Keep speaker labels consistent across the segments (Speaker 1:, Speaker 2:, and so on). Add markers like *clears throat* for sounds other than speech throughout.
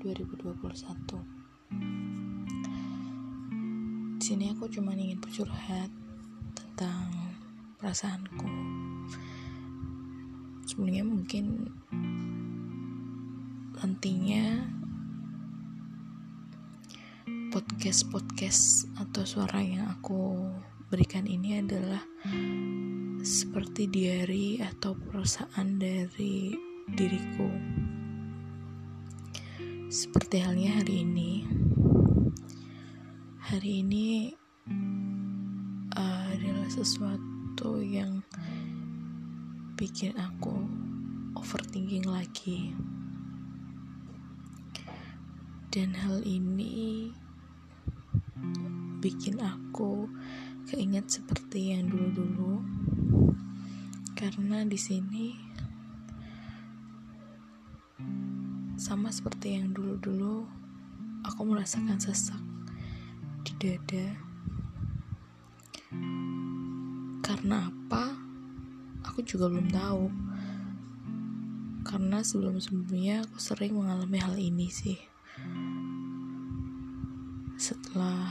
Speaker 1: 2021 di sini aku cuma ingin bercurhat tentang perasaanku sebenarnya mungkin nantinya podcast-podcast atau suara yang aku berikan ini adalah seperti diary atau perasaan dari diriku. Seperti halnya hari ini. Hari ini uh, adalah sesuatu yang bikin aku overthinking lagi. Dan hal ini bikin aku keinget seperti yang dulu-dulu karena di sini sama seperti yang dulu-dulu aku merasakan sesak di dada. Karena apa? Aku juga belum tahu. Karena sebelum-sebelumnya aku sering mengalami hal ini sih. Setelah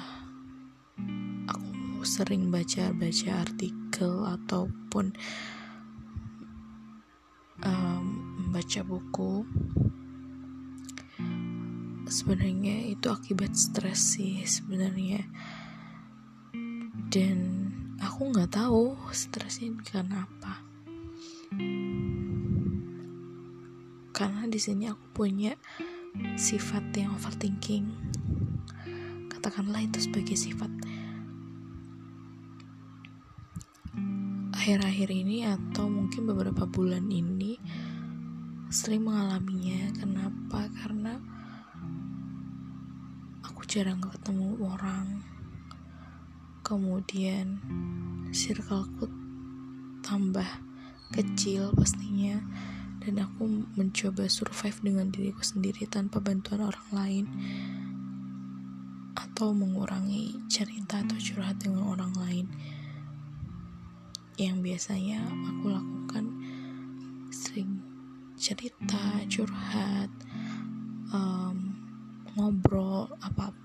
Speaker 1: aku sering baca-baca artikel ataupun um, membaca buku sebenarnya itu akibat stres sih sebenarnya. Dan aku nggak tahu stresnya karena apa. Karena di sini aku punya sifat yang overthinking. Katakanlah itu sebagai sifat akhir-akhir ini atau mungkin beberapa bulan ini sering mengalaminya jarang ketemu orang. Kemudian circleku tambah kecil pastinya dan aku mencoba survive dengan diriku sendiri tanpa bantuan orang lain atau mengurangi cerita atau curhat dengan orang lain. Yang biasanya aku lakukan sering cerita curhat um, ngobrol apa pun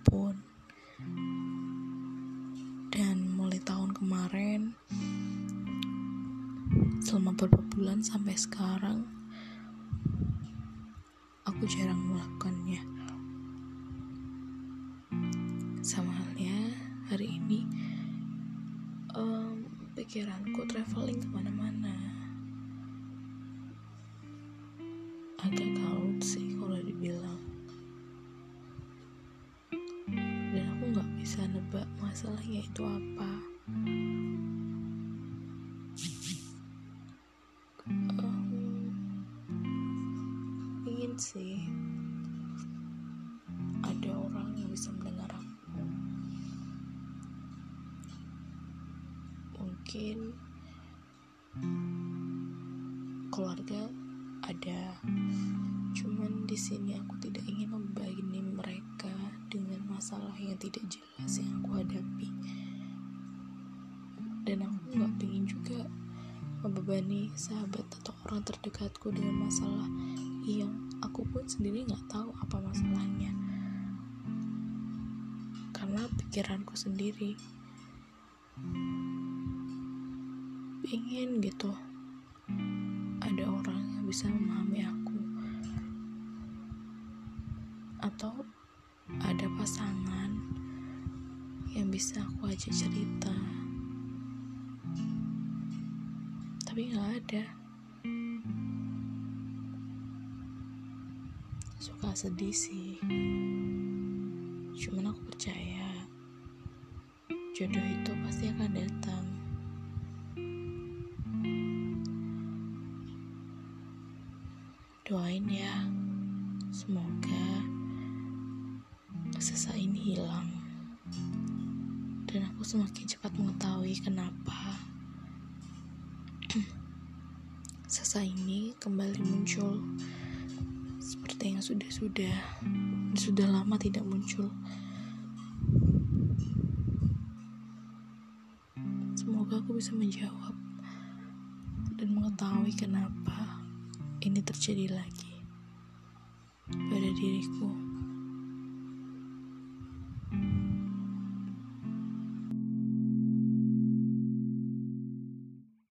Speaker 1: selama beberapa bulan sampai sekarang aku jarang melakukannya. Sama halnya hari ini um, pikiranku traveling ke mana-mana. Agak kalut sih kalau dibilang. Dan aku nggak bisa nebak masalahnya itu apa ingin sih ada orang yang bisa mendengar aku. Mungkin keluarga ada cuman di sini aku tidak ingin membebani mereka dengan masalah yang tidak jelas yang aku hadapi. Dan aku nggak ingin juga membebani sahabat atau orang terdekatku dengan masalah yang aku pun sendiri nggak tahu apa masalahnya. Karena pikiranku sendiri. Ingin gitu. Ada orang yang bisa memahami aku. Atau ada pasangan yang bisa aku ajak cerita. Tapi nggak ada suka sedih sih. Cuman aku percaya jodoh itu pasti akan datang. Doain ya semoga sesak ini hilang. Dan aku semakin cepat mengetahui kenapa *clears throat* sesak ini kembali muncul sudah-sudah sudah lama tidak muncul semoga aku bisa menjawab dan mengetahui kenapa ini terjadi lagi pada diriku.